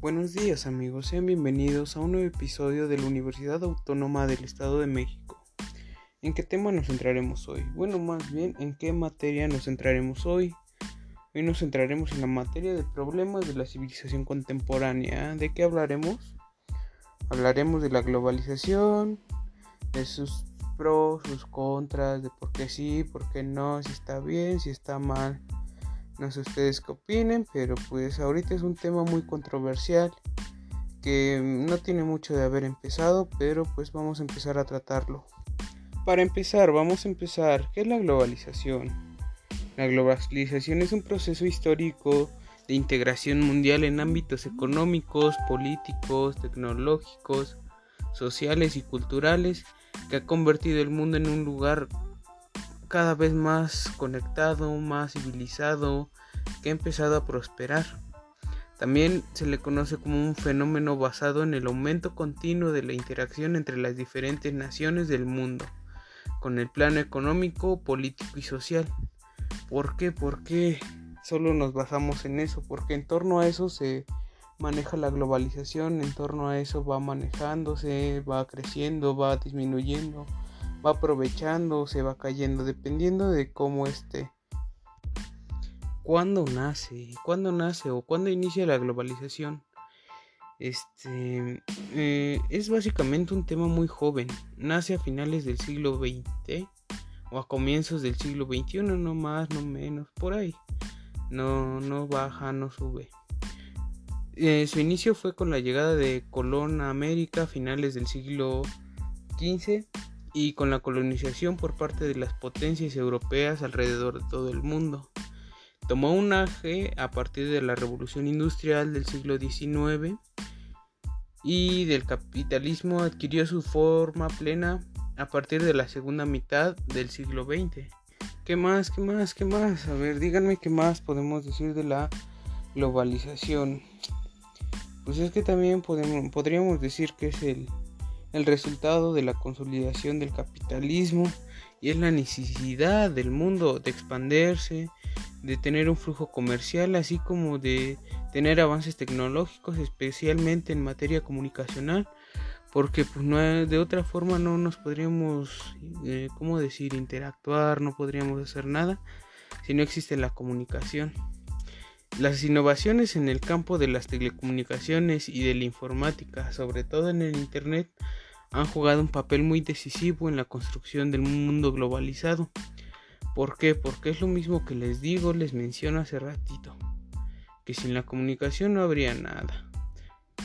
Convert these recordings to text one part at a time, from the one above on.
Buenos días amigos, sean bienvenidos a un nuevo episodio de la Universidad Autónoma del Estado de México. ¿En qué tema nos centraremos hoy? Bueno, más bien, ¿en qué materia nos centraremos hoy? Hoy nos centraremos en la materia de problemas de la civilización contemporánea. ¿De qué hablaremos? Hablaremos de la globalización, de sus pros, sus contras, de por qué sí, por qué no, si está bien, si está mal. No sé ustedes qué opinen, pero pues ahorita es un tema muy controversial que no tiene mucho de haber empezado, pero pues vamos a empezar a tratarlo. Para empezar, vamos a empezar, ¿qué es la globalización? La globalización es un proceso histórico de integración mundial en ámbitos económicos, políticos, tecnológicos, sociales y culturales que ha convertido el mundo en un lugar cada vez más conectado, más civilizado, que ha empezado a prosperar. También se le conoce como un fenómeno basado en el aumento continuo de la interacción entre las diferentes naciones del mundo, con el plano económico, político y social. ¿Por qué? ¿Por qué solo nos basamos en eso? Porque en torno a eso se maneja la globalización, en torno a eso va manejándose, va creciendo, va disminuyendo va aprovechando o se va cayendo, dependiendo de cómo esté. ¿Cuándo nace? ¿Cuándo nace o cuándo inicia la globalización? Este eh, es básicamente un tema muy joven. Nace a finales del siglo XX o a comienzos del siglo XXI, no más, no menos, por ahí. No, no baja, no sube. Eh, su inicio fue con la llegada de Colón a América a finales del siglo XV y con la colonización por parte de las potencias europeas alrededor de todo el mundo. Tomó un aje a partir de la revolución industrial del siglo XIX y del capitalismo adquirió su forma plena a partir de la segunda mitad del siglo XX. ¿Qué más? ¿Qué más? ¿Qué más? A ver, díganme qué más podemos decir de la globalización. Pues es que también podemos, podríamos decir que es el el resultado de la consolidación del capitalismo y es la necesidad del mundo de expandirse, de tener un flujo comercial, así como de tener avances tecnológicos, especialmente en materia comunicacional, porque pues no de otra forma no nos podríamos, eh, ¿cómo decir?, interactuar, no podríamos hacer nada si no existe la comunicación. Las innovaciones en el campo de las telecomunicaciones y de la informática, sobre todo en el Internet, han jugado un papel muy decisivo en la construcción del mundo globalizado. ¿Por qué? Porque es lo mismo que les digo, les menciono hace ratito, que sin la comunicación no habría nada.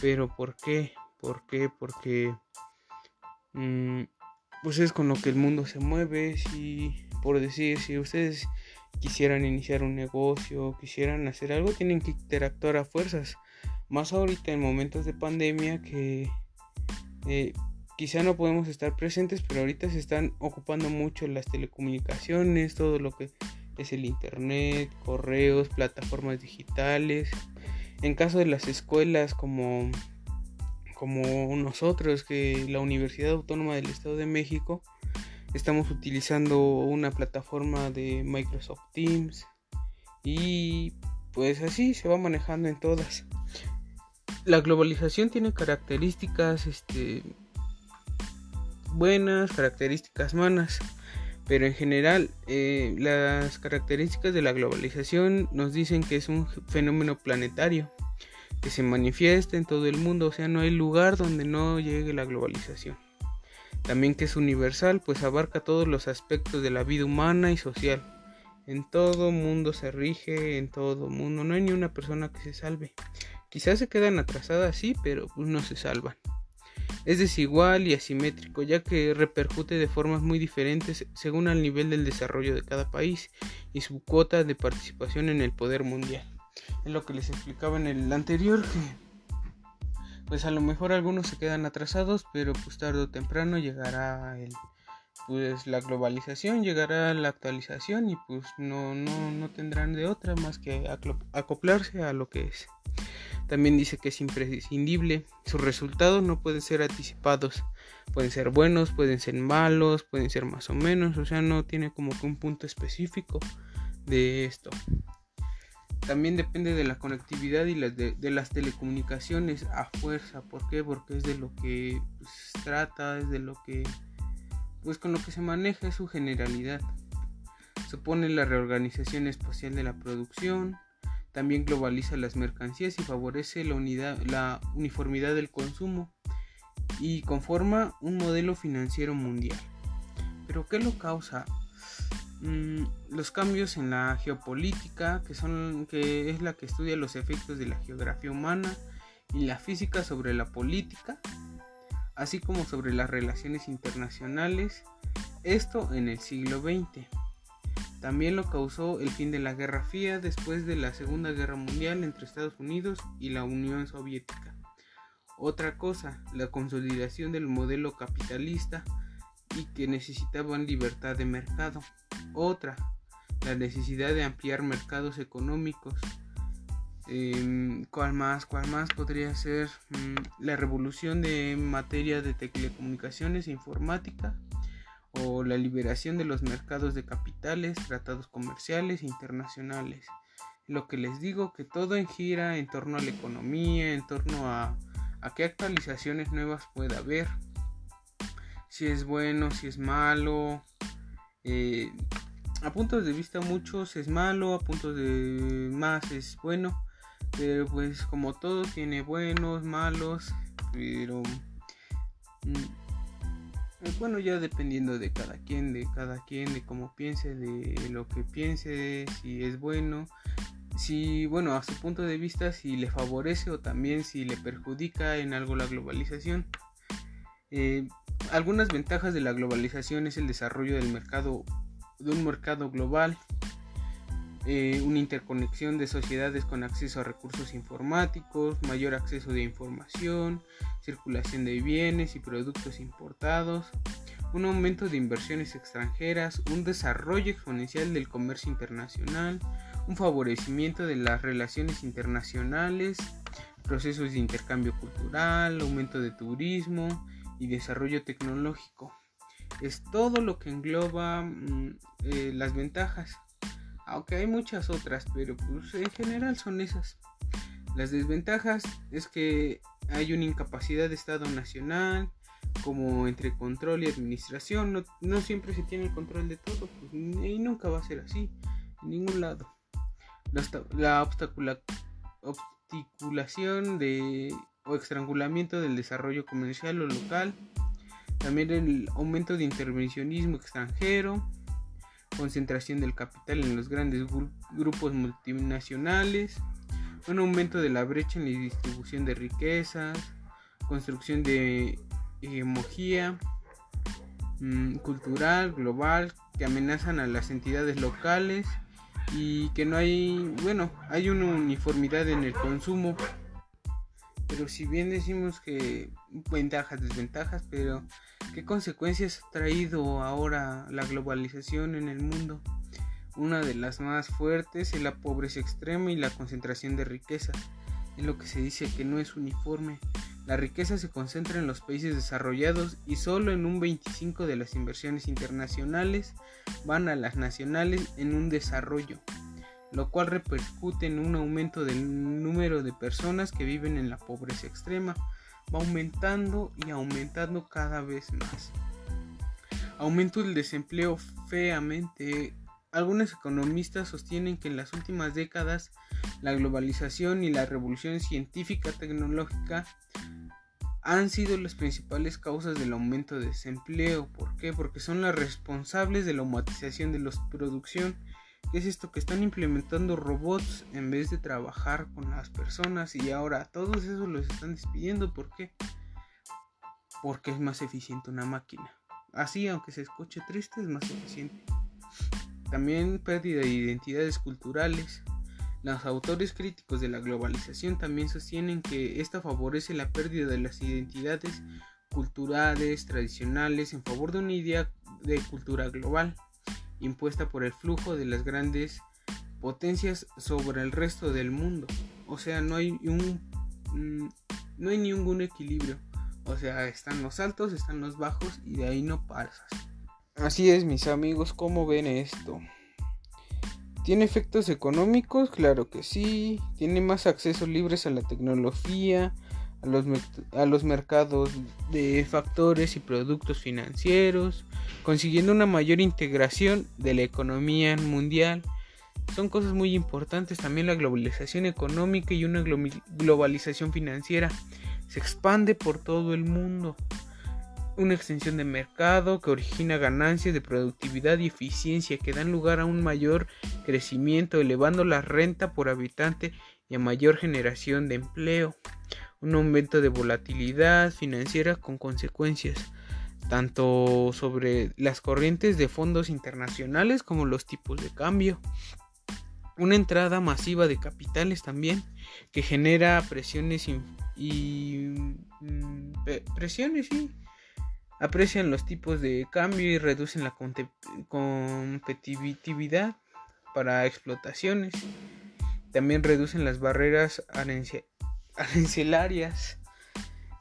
Pero ¿por qué? ¿Por qué? Porque mm, pues es con lo que el mundo se mueve. Si, por decir, si ustedes quisieran iniciar un negocio, quisieran hacer algo, tienen que interactuar a fuerzas. Más ahorita en momentos de pandemia que eh, quizá no podemos estar presentes, pero ahorita se están ocupando mucho las telecomunicaciones, todo lo que es el internet, correos, plataformas digitales. En caso de las escuelas como como nosotros que la Universidad Autónoma del Estado de México estamos utilizando una plataforma de Microsoft Teams y pues así se va manejando en todas. La globalización tiene características este buenas, características malas. Pero en general, eh, las características de la globalización nos dicen que es un fenómeno planetario que se manifiesta en todo el mundo, o sea, no hay lugar donde no llegue la globalización. También que es universal, pues abarca todos los aspectos de la vida humana y social. En todo mundo se rige, en todo mundo, no hay ni una persona que se salve. Quizás se quedan atrasadas, sí, pero pues no se salvan. Es desigual y asimétrico, ya que repercute de formas muy diferentes según el nivel del desarrollo de cada país y su cuota de participación en el poder mundial. Es lo que les explicaba en el anterior que pues a lo mejor algunos se quedan atrasados, pero pues tarde o temprano llegará el pues la globalización, llegará la actualización y pues no, no, no tendrán de otra más que acoplarse a lo que es. También dice que es imprescindible. Sus resultados no pueden ser anticipados. Pueden ser buenos, pueden ser malos, pueden ser más o menos. O sea, no tiene como que un punto específico de esto. También depende de la conectividad y de, las telecomunicaciones a fuerza. ¿Por qué? Porque es de lo que pues, trata, es de lo que, pues con lo que se maneja es su generalidad. Supone la reorganización espacial de la producción, también globaliza las mercancías y favorece la, unidad, la uniformidad del consumo y conforma un modelo financiero mundial. ¿Pero qué lo causa? Mm, los cambios en la geopolítica, que, son, que es la que estudia los efectos de la geografía humana y la física sobre la política, así como sobre las relaciones internacionales, esto en el siglo XX. También lo causó el fin de la Guerra Fría después de la Segunda Guerra Mundial entre Estados Unidos y la Unión Soviética. Otra cosa, la consolidación del modelo capitalista y que necesitaban libertad de mercado. Otra, la necesidad de ampliar mercados económicos. Em, ¿Cuál más? ¿Cuál más podría ser? Mm, la revolución de materia de telecomunicaciones e informática o la liberación de los mercados de capitales, tratados comerciales e internacionales. Lo que les digo que todo gira en torno a la economía, en torno a, a qué actualizaciones nuevas pueda haber, si es bueno, si es malo. Eh, a puntos de vista muchos es malo, a puntos de más es bueno. Pero pues como todo tiene buenos, malos, pero mm, bueno ya dependiendo de cada quien, de cada quien, de cómo piense, de lo que piense, si es bueno, si bueno a su punto de vista si le favorece o también si le perjudica en algo la globalización. Eh, algunas ventajas de la globalización es el desarrollo del mercado, de un mercado global, eh, una interconexión de sociedades con acceso a recursos informáticos, mayor acceso de información, circulación de bienes y productos importados, un aumento de inversiones extranjeras, un desarrollo exponencial del comercio internacional, un favorecimiento de las relaciones internacionales, procesos de intercambio cultural, aumento de turismo, y desarrollo tecnológico. Es todo lo que engloba mm, eh, las ventajas, aunque hay muchas otras, pero pues en general son esas. Las desventajas es que hay una incapacidad de Estado nacional, como entre control y administración, no, siempre se tiene el control de todo, pues, y nunca va a ser así, en ningún lado. La, la de o estrangulamiento del desarrollo comercial o local, también el aumento de intervencionismo extranjero, concentración del capital en los grandes grupos multinacionales, un aumento de la brecha en la distribución de riquezas, construcción de hegemogía mm, cultural global que amenazan a las entidades locales y que no hay, bueno, hay una uniformidad en el consumo pero si bien decimos que ventajas, desventajas, pero ¿qué consecuencias ha traído ahora la globalización en el mundo? Una de las más fuertes es la pobreza extrema y la concentración de riqueza. En lo que se dice que no es uniforme. La riqueza se concentra en los países desarrollados y solo en un 25 de las inversiones internacionales van a las nacionales en un desarrollo lo cual repercute en un aumento del número de personas que viven en la pobreza extrema. Va aumentando y aumentando cada vez más. Aumento el desempleo feamente. Algunos economistas sostienen que en las últimas décadas la globalización y la revolución científica tecnológica han sido las principales causas del aumento de desempleo. ¿Por qué? Porque son las responsables de la automatización de la producción ¿Qué es esto? Que están implementando robots en vez de trabajar con las personas y ahora todos esos los están despidiendo. ¿Por qué? Porque es más eficiente una máquina. Así, aunque se escuche triste, es más eficiente. También pérdida de identidades culturales. Los autores críticos de la globalización también sostienen que esta favorece la pérdida de las identidades culturales tradicionales en favor de una idea de cultura global impuesta por el flujo de las grandes potencias sobre el resto del mundo. O sea, no hay un mm, no hay ningún equilibrio. O sea, están los altos, están los bajos y de ahí no pasas. Así es, mis amigos, ¿cómo ven esto? ¿Tiene efectos económicos? Claro que sí. ¿Tiene más accesos libres a la tecnología, a los, mercados de factores y productos financieros, consiguiendo una mayor integración de la economía mundial? Son cosas muy importantes también la globalización económica y una globalización financiera. Se expande por todo el mundo una extensión de mercado que origina ganancias de productividad y eficiencia que dan lugar a un mayor crecimiento, elevando la renta por habitante y a mayor generación de empleo. Un aumento de volatilidad financiera con consecuencias tanto sobre las corrientes de fondos internacionales como los tipos de cambio. Una entrada masiva de capitales también que genera presiones y, mm, presiones y aprecian los tipos de cambio y reducen la competitividad para explotaciones. También reducen las barreras arancelarias.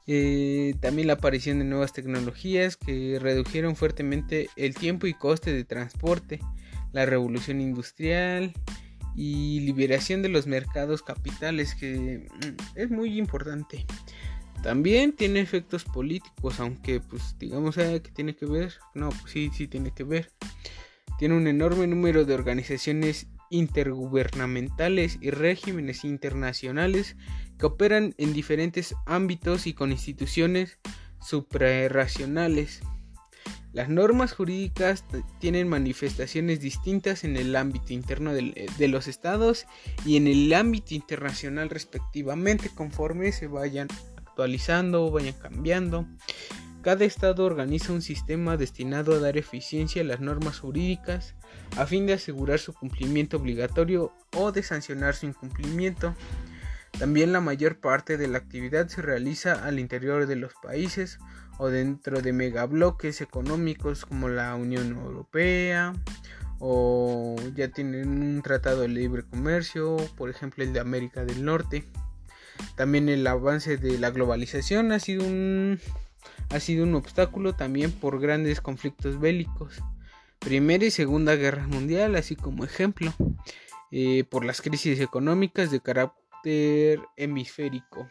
Eh, también la aparición de nuevas tecnologías que redujeron fuertemente el tiempo y coste de transporte, la revolución industrial y liberación de los mercados capitales que mm, es muy importante. También tiene efectos políticos, aunque pues digamos que tiene que ver. No, pues sí, sí tiene que ver. Tiene un enorme número de organizaciones intergubernamentales y regímenes internacionales que operan en diferentes ámbitos y con instituciones suprarracionales. Las normas jurídicas tienen manifestaciones distintas en el ámbito interno de los estados y en el ámbito internacional respectivamente conforme se vayan actualizando o vayan cambiando. Cada estado organiza un sistema destinado a dar eficiencia a las normas jurídicas a fin de asegurar su cumplimiento obligatorio o de sancionar su incumplimiento. También la mayor parte de la actividad se realiza al interior de los países o dentro de megabloques económicos como la Unión Europea o ya tienen un tratado de libre comercio, por ejemplo el de América del Norte. También el avance de la globalización ha sido un, ha sido un obstáculo también por grandes conflictos bélicos. Primera y Segunda Guerra Mundial, así como ejemplo, eh, por las crisis económicas de carácter hemisférico.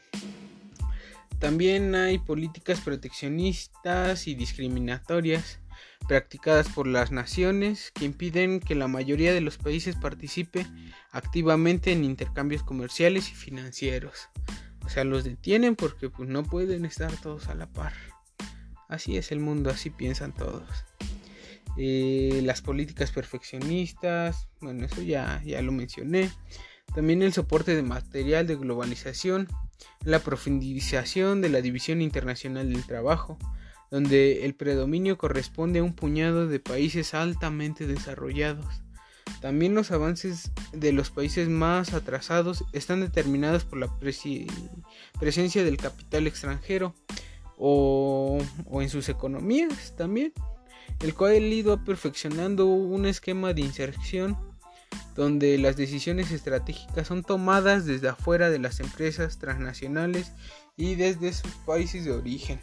También hay políticas proteccionistas y discriminatorias practicadas por las naciones que impiden que la mayoría de los países participe activamente en intercambios comerciales y financieros. O sea, los detienen porque pues, no pueden estar todos a la par. Así es el mundo, así piensan todos. Eh, las políticas perfeccionistas, bueno, eso ya, ya lo mencioné. También el soporte de material de globalización, la profundización de la división internacional del trabajo, donde el predominio corresponde a un puñado de países altamente desarrollados. También los avances de los países más atrasados están determinados por la presencia del capital extranjero o, en sus economías también, el cual ha ido perfeccionando un esquema de inserción donde las decisiones estratégicas son tomadas desde afuera de las empresas transnacionales y desde sus países de origen.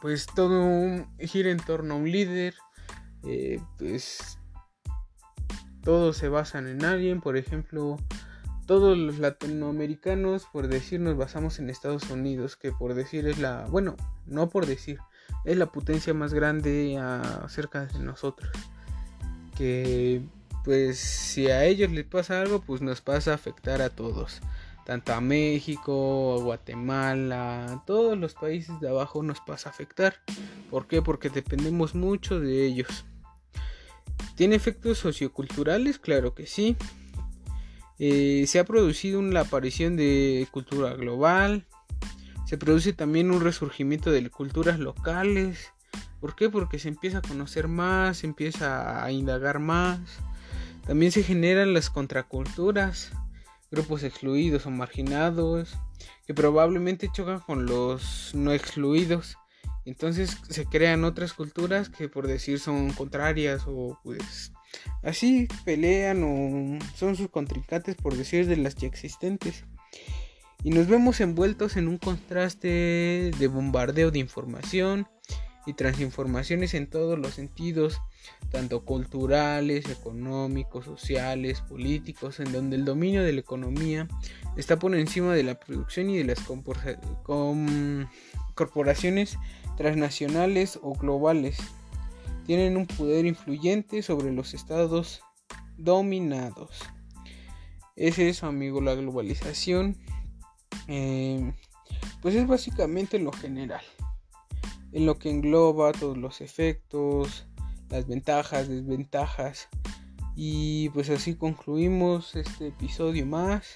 Pues todo gira en torno a un líder, eh, pues todos se basan en alguien, por ejemplo, todos los latinoamericanos, por decir, nos basamos en Estados Unidos, que por decir es la, bueno, no por decir, es la potencia más grande acerca de nosotros. Que pues si a ellos les pasa algo, pues nos pasa a afectar a todos tanto a México, a Guatemala, todos los países de abajo nos pasa a afectar. ¿Por qué? Porque dependemos mucho de ellos. ¿Tiene efectos socioculturales? Claro que sí. Eh, se ha producido la aparición de cultura global. Se produce también un resurgimiento de culturas locales. ¿Por qué? Porque se empieza a conocer más, se empieza a indagar más. También se generan las contraculturas grupos excluidos o marginados que probablemente chocan con los no excluidos. Entonces se crean otras culturas que por decir son contrarias o pues así pelean o son sus contrincantes por decir de las ya existentes. Y nos vemos envueltos en un contraste de bombardeo de información y transinformaciones en todos los sentidos, tanto culturales, económicos, sociales, políticos, en donde el dominio de la economía está por encima de la producción y de las corporaciones transnacionales o globales. Tienen un poder influyente sobre los estados dominados. Es eso, amigo, la globalización. Eh, pues es básicamente lo general en lo que engloba todos los efectos, las ventajas, desventajas. Y pues así concluimos este episodio más.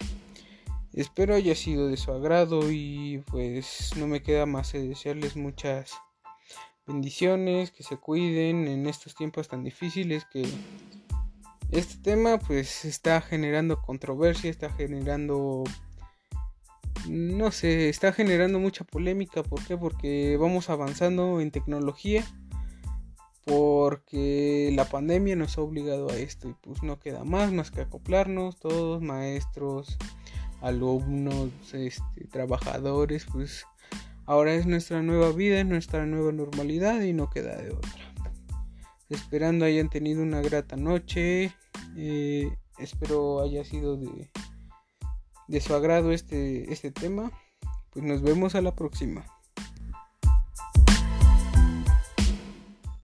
Espero haya sido de su agrado y pues no me queda más que desearles muchas bendiciones, que se cuiden en estos tiempos tan difíciles que este tema pues está generando controversia, está generando no sé, está generando mucha polémica. ¿Por qué? Porque vamos avanzando en tecnología. Porque la pandemia nos ha obligado a esto y pues no queda más más que acoplarnos todos, maestros, alumnos, este, trabajadores, pues ahora es nuestra nueva vida, es nuestra nueva normalidad y no queda de otra. Esperando hayan tenido una grata noche, eh, espero haya sido de su agrado este, este tema, pues nos vemos a la próxima.